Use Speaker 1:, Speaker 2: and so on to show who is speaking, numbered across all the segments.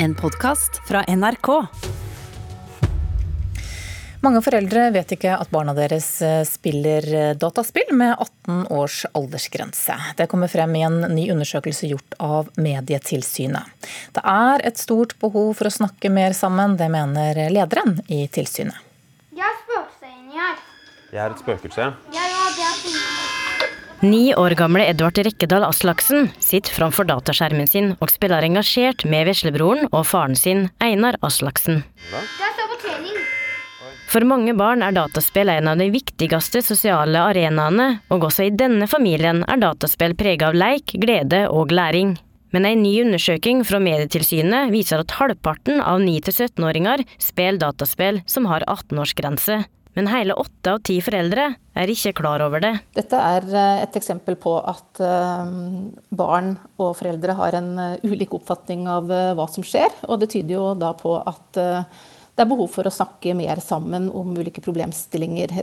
Speaker 1: En podkast fra NRK.
Speaker 2: Mange foreldre vet ikke at barna deres eh, spiller eh, dataspill med 18 års aldersgrense. Det kommer frem i en ny undersøkelse gjort av Medietilsynet. Det er et stort behov for å snakke mer sammen, det mener lederen i tilsynet.
Speaker 3: Jeg er spøkelset inni her.
Speaker 4: Jeg er et spøkelse.
Speaker 3: Jeg
Speaker 5: Ni år gamle Edvard Rekkedal Aslaksen sitter framfor dataskjermen sin og spiller engasjert med veslebroren og faren sin, Einar Aslaksen. For mange barn er dataspill en av de viktigste sosiale arenaene, og også i denne familien er dataspill prega av leik, glede og læring. Men en ny undersøking fra Medietilsynet viser at halvparten av 9-17-åringer spiller dataspill som har 18-årsgrense. Men hele åtte av ti foreldre er ikke klar over det.
Speaker 2: Dette er eh, et eksempel på at eh, barn og foreldre har en eh, ulik oppfatning av hva som skjer. Og det tyder jo da på at det er behov for å snakke mer sammen om ulike problemstillinger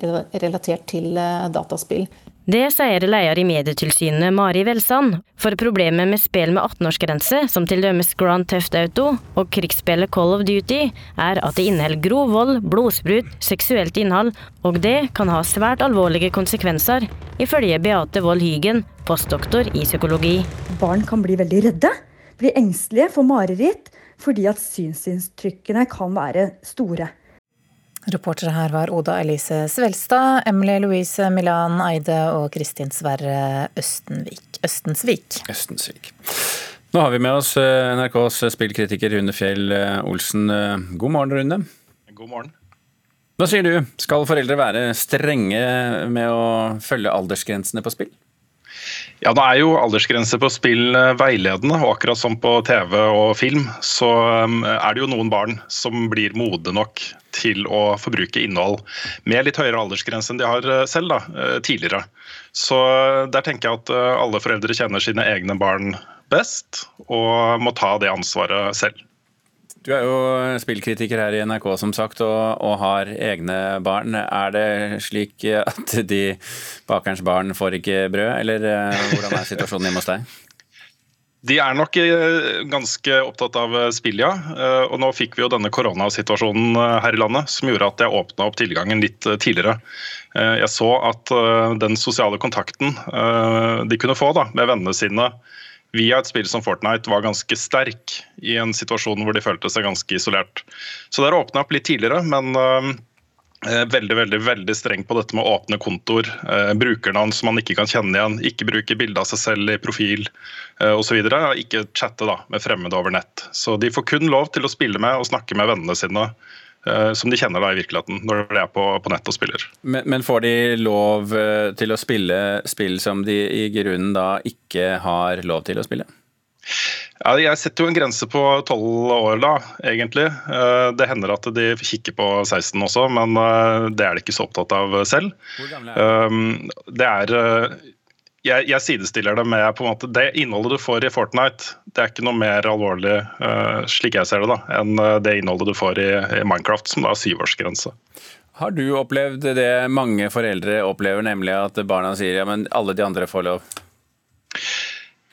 Speaker 2: relatert til dataspill.
Speaker 5: Det sier leder i Medietilsynet Mari Velsand. For problemet med spill med 18-årsgrense, som til dømes Grand Theft Auto og krigsspillet Call of Duty, er at det inneholder grov vold, blodsprut, seksuelt innhold, og det kan ha svært alvorlige konsekvenser, ifølge Beate Wold Hygen, postdoktor i psykologi.
Speaker 6: Barn kan bli veldig redde, bli engstelige, få mareritt, fordi at synsinntrykkene kan være store.
Speaker 2: Reportere her var Oda Elise Svelstad, Emily Louise Milan Eide og Kristin Sverre Østenvik. Østensvik.
Speaker 4: Østensvik. Nå har vi med oss eh, NRKs spillkritiker Rune Fjell eh, Olsen. Eh, god morgen, Rune.
Speaker 7: God morgen.
Speaker 4: Hva sier du, skal foreldre være strenge med å følge aldersgrensene på spill?
Speaker 7: Ja, Nå er jo aldersgrense på spill veiledende, og akkurat som på TV og film, så er det jo noen barn som blir modne nok til å forbruke innhold med litt høyere aldersgrense enn de har eh, selv da, eh, tidligere. Så eh, der tenker jeg at alle foreldre kjenner sine egne barn best, og må ta det ansvaret selv.
Speaker 4: Du er jo spillkritiker her i NRK som sagt, og, og, har egne barn. Er det slik at de bakerens barn får ikke brød, eller hvordan er situasjonen hjemme hos deg?
Speaker 7: De er nok eh, ganske opptatt av eh, spill, ja. Eh, og nå fikk vi jo denne koronasituasjonen her i landet som gjorde at jeg åpna opp tilgangen litt tidligere. Jeg så at den sosiale kontakten de kunne få da, med vennene sine via et spill som Fortnite var ganske sterk i en situasjon hvor de følte seg ganske isolert. Så det har åpna opp litt tidligere, men uh, veldig veldig, veldig streng på dette med å åpne kontoer, Uh, brukernavn som man ikke kan kjenne igjen, ikke bruke bilde av seg selv i profil uh, osv. Ikke chatte da, med fremmede over nett. Så De får kun lov til å spille med og snakke med vennene sine eh, som de kjenner da i virkeligheten, når de er på, på nett og spiller.
Speaker 4: Men, men, får de lov eh, til å spille spill som de i grunnen da ikke har lov til å spille?
Speaker 7: Ja, jeg setter jo en grense på 12 år, da, egentlig. Eh, det hender at de kikker på 16 også, men eh, det er de ikke så opptatt av selv. Hvor gamle er de? Eh, det er jeg, jeg, sidestiller det med på en måte, det innholdet du får i Fortnite. Det er ikke noe mer alvorlig, slik jeg ser det, da, enn det innholdet du får i, i Minecraft, som da har syvårsgrense.
Speaker 4: Har du opplevd det mange foreldre opplever, nemlig at barna sier ja, men alle de andre får lov?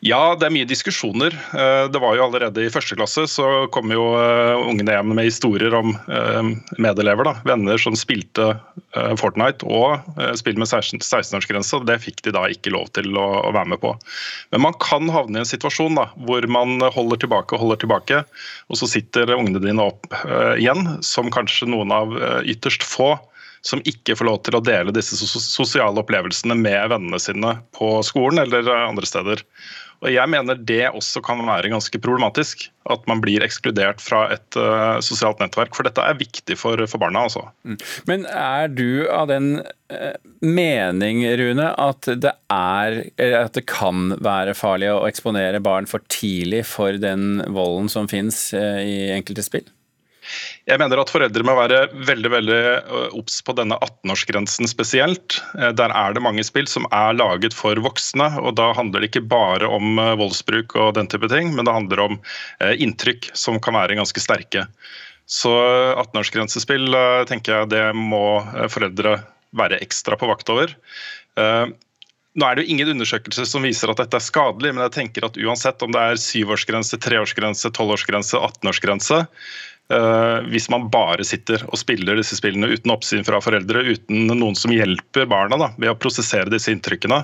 Speaker 7: Ja, det er mye diskusjoner. Eh, det var jo Allerede i første klasse så kom jo eh, ungene hjem med historier om eh, medelever. da, Venner som spilte Fortnite og spill med 16-årsgrense. Det fikk de da ikke lov til å være med på. Men man kan havne i en situasjon da, hvor man holder tilbake og holder tilbake, og så sitter ungene dine opp igjen som kanskje noen av ytterst få som ikke får lov til å dele disse sosiale opplevelsene med vennene sine på skolen eller andre steder. Og Jeg mener det også kan være ganske problematisk. At man blir ekskludert fra et uh, sosialt nettverk. For dette er viktig for, for barna. Altså.
Speaker 4: Mm. Men er du av den uh, mening, Rune, at det, er, at det kan være farlig å eksponere barn for tidlig for den volden som finnes uh, i enkelte spill?
Speaker 7: Jeg mener at foreldre må være veldig veldig obs på denne 18-årsgrensen spesielt. Eh, der er det mange spill som er laget for voksne. og Da handler det ikke bare om voldsbruk og den type ting, men det handler om inntrykk som kan være ganske sterke. Så 18-årsgrensespill tenker jeg det må foreldre være ekstra på vakt over. nå er det jo ingen undersøkelser som viser at dette er skadelig, men jeg tenker at uansett om det er syvårsgrense, treårsgrense, tolvårsgrense, 18-årsgrense, uh, hvis man bare sitter og spiller disse spillene uten oppsyn fra foreldre, uten noen som hjelper barna da, ved å prosessere disse inntrykkene,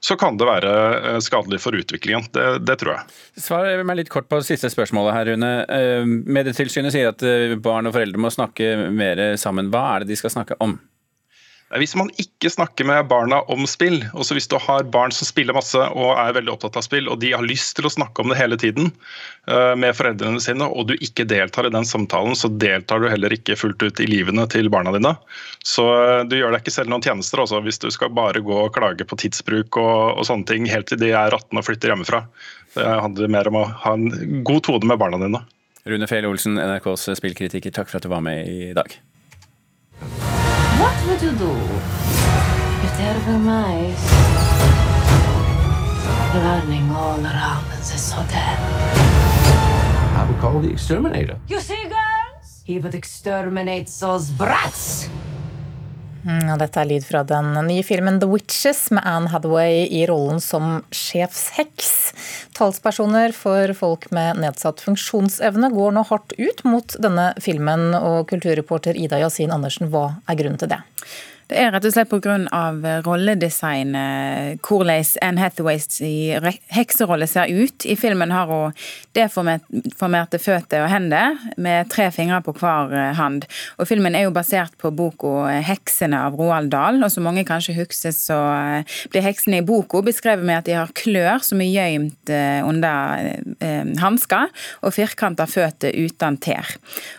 Speaker 7: så kan det være uh, skadelig for utviklingen. Det, det, tror jeg.
Speaker 4: Svar meg litt kort på siste spørsmålet her, Rune. Uh, Medietilsynet sier at barn og foreldre må snakke mer sammen. Hva er det de skal snakke om?
Speaker 7: Hvis man ikke snakker med barna om spill, også hvis du har barn som spiller masse og er veldig opptatt av spill, og de har lyst til å snakke om det hele tiden eh, med foreldrene sine, og du ikke deltar i den samtalen, så deltar du heller ikke fullt ut i livene til barna dine. Så eh, du gjør deg ikke selv noen tjenester også, hvis du skal bare gå og klage på tidsbruk og, og sånne ting helt til de er 18 og flytter hjemmefra. Det handler mer om å ha en god tone med barna dine.
Speaker 4: Rune Fehl Olsen, NRKs spillkritiker, takk for at du var med i dag.
Speaker 8: What would you do if there were mice running all around this hotel?
Speaker 9: I would call the exterminator.
Speaker 8: You see, girls? He would exterminate those brats!
Speaker 2: Mm, dette er lyd fra den nye filmen The Witches med Anne Hathaway i rollen som sjefsheks. Talspersoner for folk med nedsatt funksjonsevne går nå hardt ut mot denne filmen, og kulturreporter Ida Yasin Andersen, hva er grunnen til det?
Speaker 10: Det er rett og slett pga. rolledesignet. Hvordan Anne Hathaways hekserolle ser ut. I filmen har hun deformerte føtter og hender med tre fingre på hver eh, hand. Filmen er jo basert på boka 'Heksene' av Roald Dahl. og Som mange kanskje husker, så eh, blir heksene i boka beskrevet med at de har klør som er gjemt eh, under hansker, og firkanta føtter uten tær.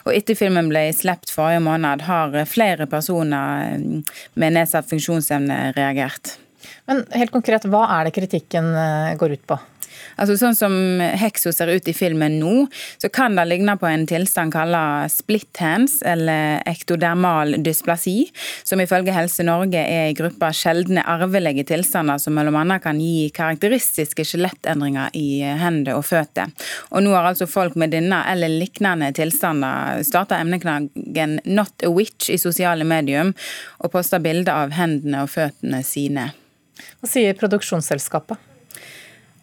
Speaker 10: Etter filmen ble sluppet forrige måned, har flere personer med nedsatt funksjonsevne reagert.
Speaker 2: Men helt konkret, hva er det kritikken eh, går ut på?
Speaker 10: Altså Sånn som Hexo ser ut i filmen nå, så kan det ligne på en tilstand kalt split hands, eller ektodermal dysplasi, som ifølge Helse Norge er i gruppa sjeldne arvelige tilstander som bl.a. kan gi karakteristiske skjelettendringer i hender og føtter. Og nå har altså folk med denne eller lignende tilstander starta emneknaggen 'Not a witch' i sosiale medium, og posta bilder av hendene og føttene sine.
Speaker 2: Hva sier produksjonsselskapet?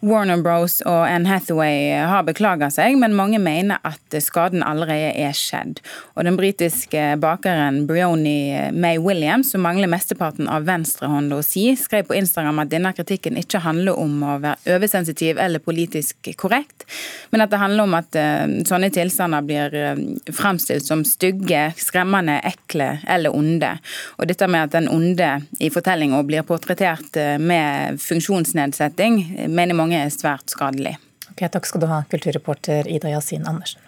Speaker 10: Warner Bros og Anne Hathaway har beklaga seg, men mange mener at skaden allerede er skjedd. Og Den britiske bakeren Brioni May Williams, som mangler mesteparten av venstrehånda si, skrev på Instagram at denne kritikken ikke handler om å være oversensitiv eller politisk korrekt, men at det handler om at uh, sånne tilstander blir uh, fremstilt som stygge, skremmende, ekle eller onde. Og dette med at den onde i fortellinga blir portrettert uh, med funksjonsnedsetting, mener mange mange er svært skadelig.
Speaker 2: Ok, Takk skal du ha, kulturreporter Ida Yasin Andersen.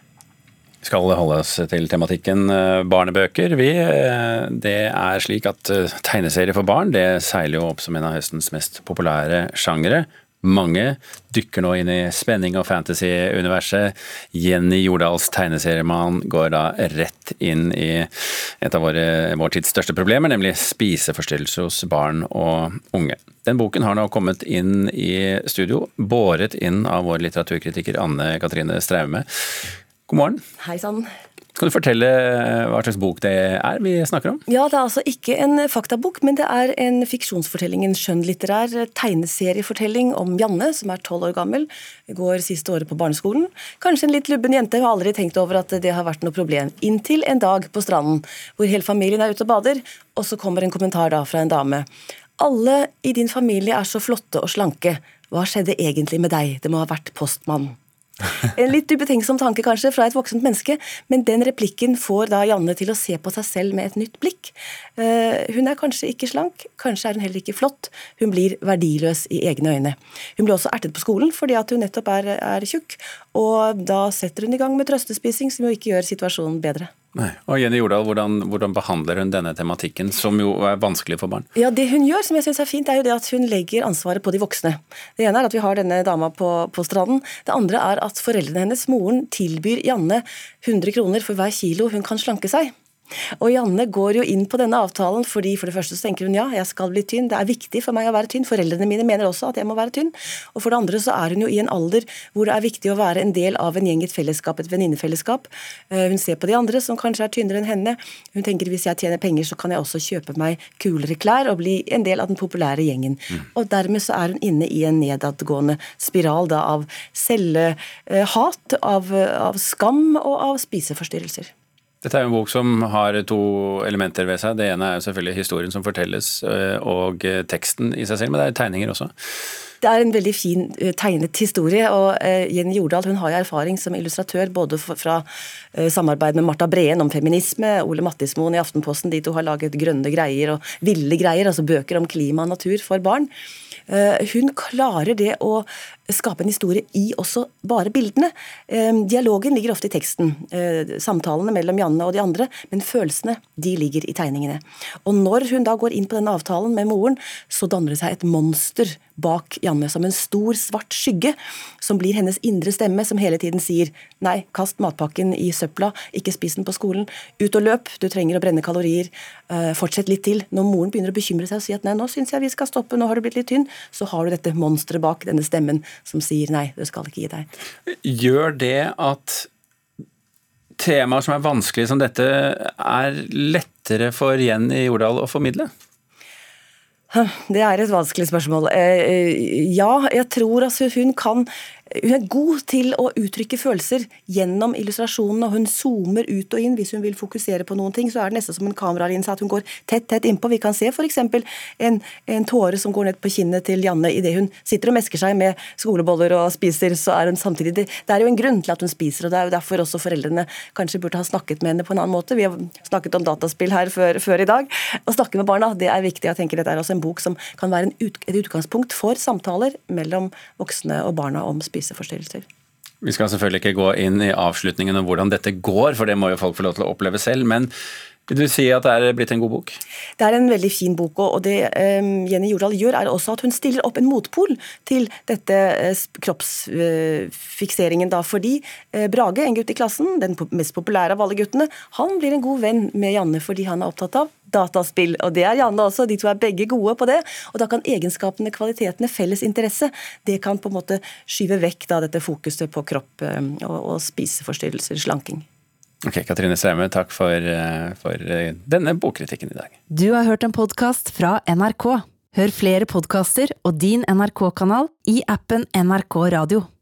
Speaker 4: Vi skal holde oss til tematikken eh, barnebøker. Vi, eh, det er slik at eh, tegneserier for barn det seiler jo opp som en av høstens mest populære sjangere. Mange dykker nå inn i spenning og fantasy-universet. Jenny Jordals tegneseriemann går da rett inn i et av våre, vår tids største problemer, nemlig spiseforstyrrelser hos barn og unge. Den boken har nå kommet inn i studio, båret inn av vår litteraturkritiker Anne Katrine Straume. God morgen.
Speaker 11: Hei sann.
Speaker 4: Kan du fortelle eh, hva slags bok det er vi snakker om?
Speaker 11: Ja, Det er altså ikke en faktabok, men det er en fiksjonsfortelling. En skjønnlitterær tegneseriefortelling om Janne, som er tolv år gammel. Går siste året på barneskolen. Kanskje en litt lubben jente, har aldri tenkt over at det har vært noe problem. Inntil en dag på stranden, hvor hele familien er ute og bader, og så kommer en kommentar da fra en dame. Alle i din familie er så flotte og slanke. Hva skjedde egentlig med deg? Det må ha vært postmann. En litt ubetenksom tanke kanskje fra et voksent menneske, men den replikken får da Janne til å se på seg selv med et nytt blikk. Eh, hun er kanskje ikke slank, kanskje er hun heller ikke flott. Hun blir verdiløs i egne øyne. Hun blir også ertet på skolen fordi at hun nettopp er, er tjukk, og da setter hun i gang med trøstespising, som jo ikke gjør situasjonen bedre.
Speaker 4: Nei. Og Jenny Jordal, hvordan, hvordan, behandler hun denne tematikken, som jo er vanskelig for barn?
Speaker 11: Ja, Det hun gjør, som jeg synes er fint, er jo det at hun legger ansvaret på de voksne. Det ene er at vi har denne dama på, på stranden. Det andre er at foreldrene hennes, moren, tilbyr Janne 100 kroner for hver kilo hun kan slanke seg. Og Janne går jo inn på denne avtalen fordi for det første så tenker hun ja, jeg skal bli tynn, det er viktig for meg å være tynn. Foreldrene mine mener også at jeg må være tynn. Og for det andre så er hun jo i en alder hvor det er viktig å være en del av en gjeng, et fellesskap, et venninnefellesskap. Eh, hun ser på de andre som kanskje er tynnere enn henne. Hun tenker hvis jeg tjener penger, så kan jeg også kjøpe meg kulere klær og bli en del av den populære gjengen. Mm. Og dermed så er hun inne i en nedadgående spiral da av selvhat, av, av skam og av spiseforstyrrelser.
Speaker 4: Dette er jo en bok som har to elementer ved seg. Det ene er jo selvfølgelig historien som fortelles, øh, og øh, teksten i seg selv, men det er tegninger også.
Speaker 11: Det er en veldig fin øh, tegnet historie, og Jenny Jordal hun har jo erfaring som illustratør både fra samarbeid med Marta Breen om feminisme, Ole Mattismoen i Aftenposten, de to har laget grønne greier og ville greier, altså bøker om klima og natur for barn. Hun klarer det å skape en historie i også bare bildene. Dialogen ligger ofte i teksten, eh, samtalene mellom Janne og de andre, men følelsene de ligger i tegningene. Og når hun da går inn på denne avtalen med moren, så danner det seg et monster bak Janne, som en stor, svart skygge, som blir hennes indre stemme, som hele tiden sier nei, kast matpakken i søpla, ikke spis den på skolen, ut og løp, du trenger å brenne kalorier, eh, fortsett litt til. Når moren begynner å bekymre seg og si at nei, nå syns jeg vi skal stoppe, nå har du blitt litt tynn, så har du dette monsteret bak denne stemmen som sier nei, du skal ikke gi deg.
Speaker 4: Gjør det at temaer som er vanskelige som dette, er lettere for Jenny Jordal å formidle?
Speaker 11: Det er et vanskelig spørsmål. Eh, eh, ja, jeg tror altså hun kan hun er god til å uttrykke følelser gjennom illustrasjonene. Hun zoomer ut og inn hvis hun vil fokusere på noen ting. Så er det nesten som en kameralinse at hun går tett tett innpå. Vi kan se f.eks. En, en tåre som går ned på kinnet til Janne idet hun sitter og mesker seg med skoleboller og spiser. så er hun samtidig, Det, det er jo en grunn til at hun spiser, og det er jo derfor også foreldrene kanskje burde ha snakket med henne på en annen måte. Vi har snakket om dataspill her før, før i dag. Å snakke med barna, det er viktig. Jeg tenker Dette er også en bok som kan være ut, et utgangspunkt for samtaler mellom voksne og barna om spising spiseforstyrrelser.
Speaker 4: Vi skal selvfølgelig ikke gå inn i avslutningen om hvordan dette går, for det må jo folk få lov til å oppleve selv. men vil du si at det er blitt en god bok?
Speaker 11: Det er en veldig fin bok. og Det um, Jenny Jordal gjør, er også at hun stiller opp en motpol til dette uh, kroppsfikseringen. da, fordi uh, Brage, en gutt i klassen, den mest populære av alle guttene, han blir en god venn med Janne fordi han er opptatt av dataspill. Og det er Janne også. De to er begge gode på det. Og da kan egenskapene, kvalitetene, felles interesse, det kan på en måte skyve vekk da, dette fokuset på kropp um, og, og spiseforstyrrelser, slanking.
Speaker 4: Ok, Katrine Straume, takk for, uh, for uh, denne bokkritikken i dag.
Speaker 1: Du har hørt en podkast fra NRK. Hør flere podkaster og din NRK-kanal i appen NRK Radio.